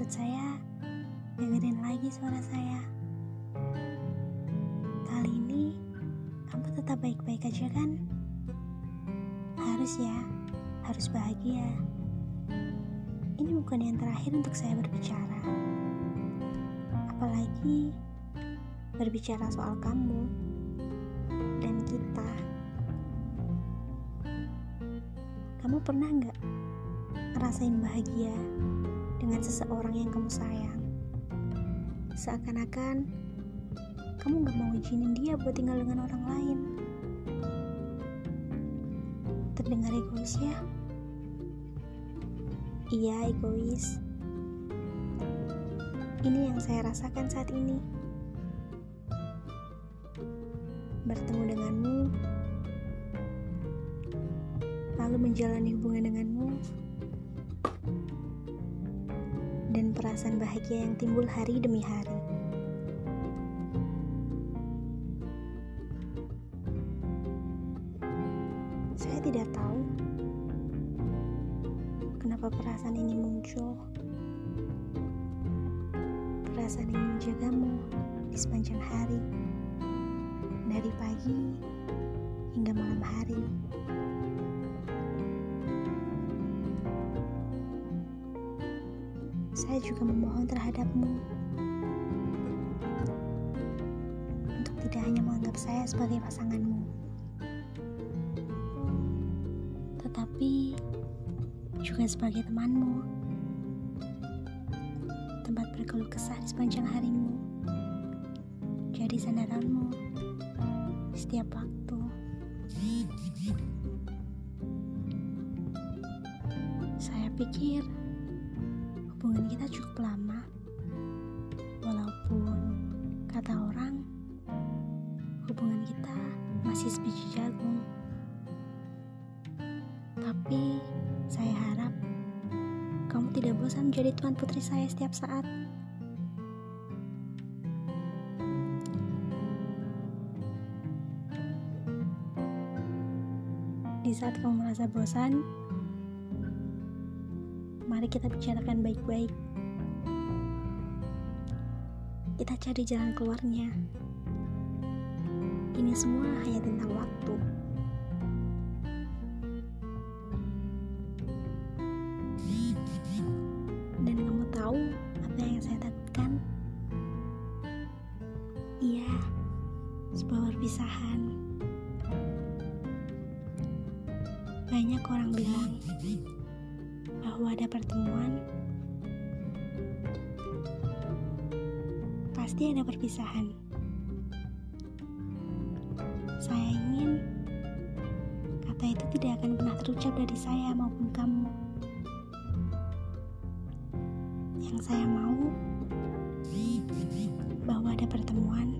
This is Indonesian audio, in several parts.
maksud saya, dengerin lagi suara saya. Kali ini, kamu tetap baik-baik aja kan? Harus ya, harus bahagia. Ini bukan yang terakhir untuk saya berbicara. Apalagi berbicara soal kamu dan kita. Kamu pernah nggak ngerasain bahagia dengan seseorang yang kamu sayang? Seakan-akan kamu gak mau izinin dia buat tinggal dengan orang lain. Terdengar egois ya? Iya, egois. Ini yang saya rasakan saat ini. Bertemu denganmu lalu menjalani hubungan denganmu perasaan bahagia yang timbul hari demi hari. Saya tidak tahu kenapa perasaan ini muncul. Perasaan ini menjagamu di sepanjang hari, dari pagi hingga malam hari. Saya juga memohon terhadapmu. Untuk tidak hanya menganggap saya sebagai pasanganmu, tetapi juga sebagai temanmu, tempat berkeluh kesah di sepanjang harimu, jadi sandaranmu setiap waktu. Saya pikir hubungan kita cukup lama. Walaupun kata orang hubungan kita masih sebiji jagung. Tapi saya harap kamu tidak bosan menjadi tuan putri saya setiap saat. Di saat kamu merasa bosan, mari kita bicarakan baik-baik. Kita cari jalan keluarnya. Ini semua hanya tentang waktu. Dan kamu tahu apa yang saya takutkan? Iya, sebuah perpisahan. Banyak orang bilang bahwa ada pertemuan, pasti ada perpisahan. Saya ingin kata itu tidak akan pernah terucap dari saya maupun kamu. Yang saya mau bahwa ada pertemuan,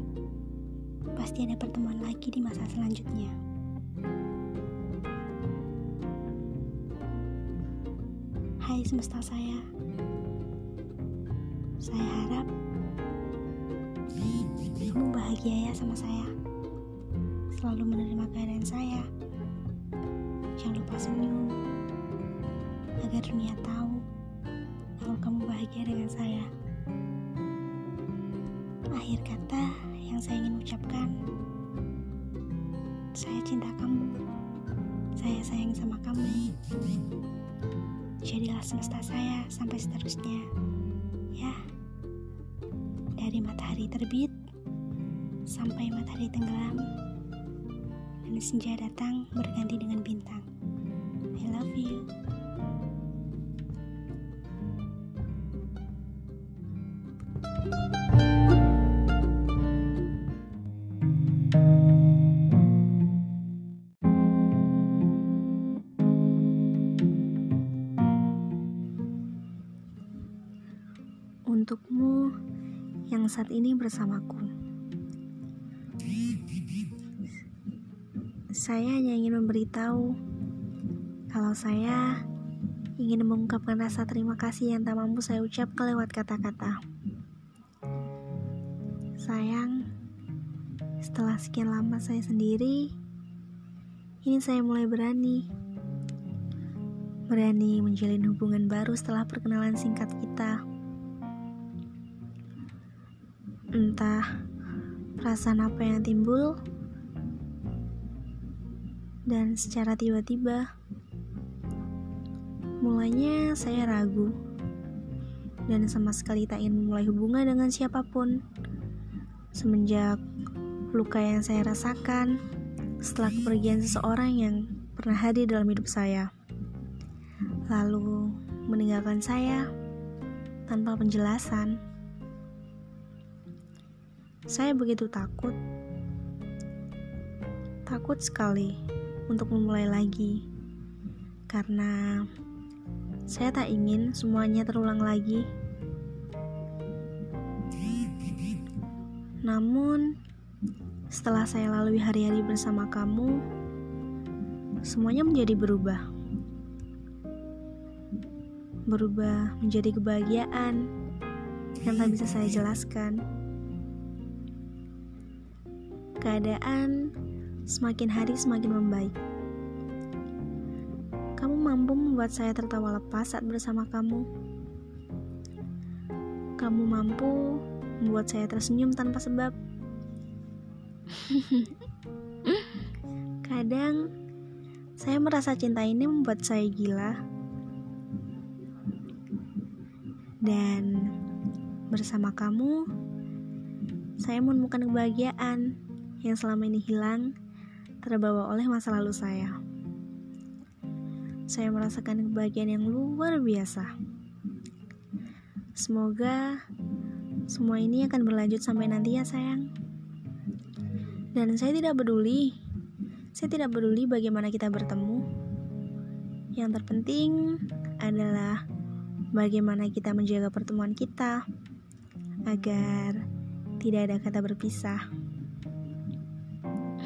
pasti ada pertemuan lagi di masa selanjutnya. Hai semesta saya, saya harap kamu bahagia ya sama saya. Selalu menerima keadaan saya. Jangan lupa senyum, agar dunia tahu kalau kamu bahagia dengan saya. Akhir kata yang saya ingin ucapkan, saya cinta kamu. Saya sayang sama kamu. Jadilah semesta saya sampai seterusnya. Ya. Dari matahari terbit sampai matahari tenggelam dan senja datang berganti dengan bintang. I love you. Untukmu saat ini bersamaku. Saya hanya ingin memberitahu kalau saya ingin mengungkapkan rasa terima kasih yang tak mampu saya ucapkan lewat kata-kata. Sayang, setelah sekian lama saya sendiri, ini saya mulai berani berani menjalin hubungan baru setelah perkenalan singkat kita. Entah perasaan apa yang timbul, dan secara tiba-tiba, mulanya saya ragu dan sama sekali tak ingin memulai hubungan dengan siapa pun. Semenjak luka yang saya rasakan setelah kepergian seseorang yang pernah hadir dalam hidup saya, lalu meninggalkan saya tanpa penjelasan. Saya begitu takut, takut sekali untuk memulai lagi, karena saya tak ingin semuanya terulang lagi. Namun, setelah saya lalui hari-hari bersama kamu, semuanya menjadi berubah. Berubah menjadi kebahagiaan yang tak bisa saya jelaskan. Keadaan semakin hari semakin membaik. Kamu mampu membuat saya tertawa lepas saat bersama kamu. Kamu mampu membuat saya tersenyum tanpa sebab. Kadang saya merasa cinta ini membuat saya gila. Dan bersama kamu, saya menemukan kebahagiaan yang selama ini hilang terbawa oleh masa lalu saya. Saya merasakan kebahagiaan yang luar biasa. Semoga semua ini akan berlanjut sampai nanti ya sayang. Dan saya tidak peduli. Saya tidak peduli bagaimana kita bertemu. Yang terpenting adalah bagaimana kita menjaga pertemuan kita agar tidak ada kata berpisah.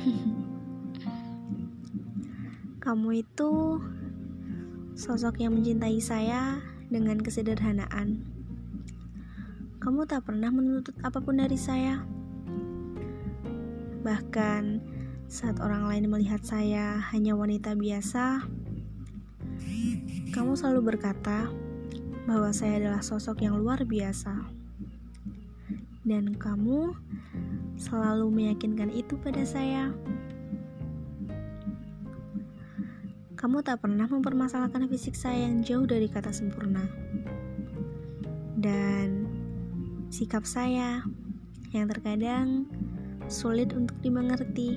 Kamu itu sosok yang mencintai saya dengan kesederhanaan. Kamu tak pernah menuntut apa pun dari saya. Bahkan saat orang lain melihat saya hanya wanita biasa, kamu selalu berkata bahwa saya adalah sosok yang luar biasa. Dan kamu selalu meyakinkan itu pada saya. Kamu tak pernah mempermasalahkan fisik saya yang jauh dari kata sempurna. Dan sikap saya yang terkadang sulit untuk dimengerti.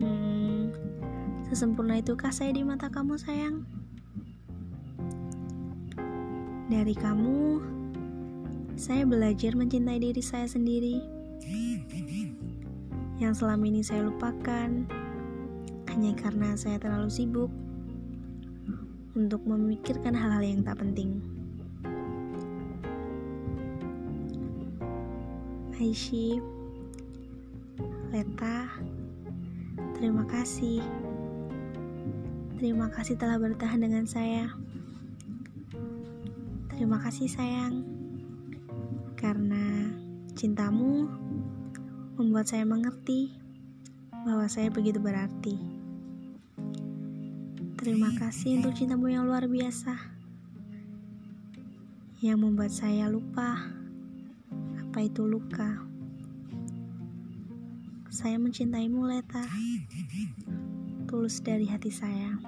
Hmm, sesempurna itukah saya di mata kamu, sayang? Dari kamu, saya belajar mencintai diri saya sendiri. Yang selama ini saya lupakan hanya karena saya terlalu sibuk untuk memikirkan hal-hal yang tak penting. Aishi, Leta, terima kasih. Terima kasih telah bertahan dengan saya. Terima kasih sayang, karena cintamu membuat saya mengerti bahwa saya begitu berarti. Terima kasih untuk cintamu yang luar biasa, yang membuat saya lupa apa itu luka. Saya mencintaimu, Leta. Tulus dari hati saya.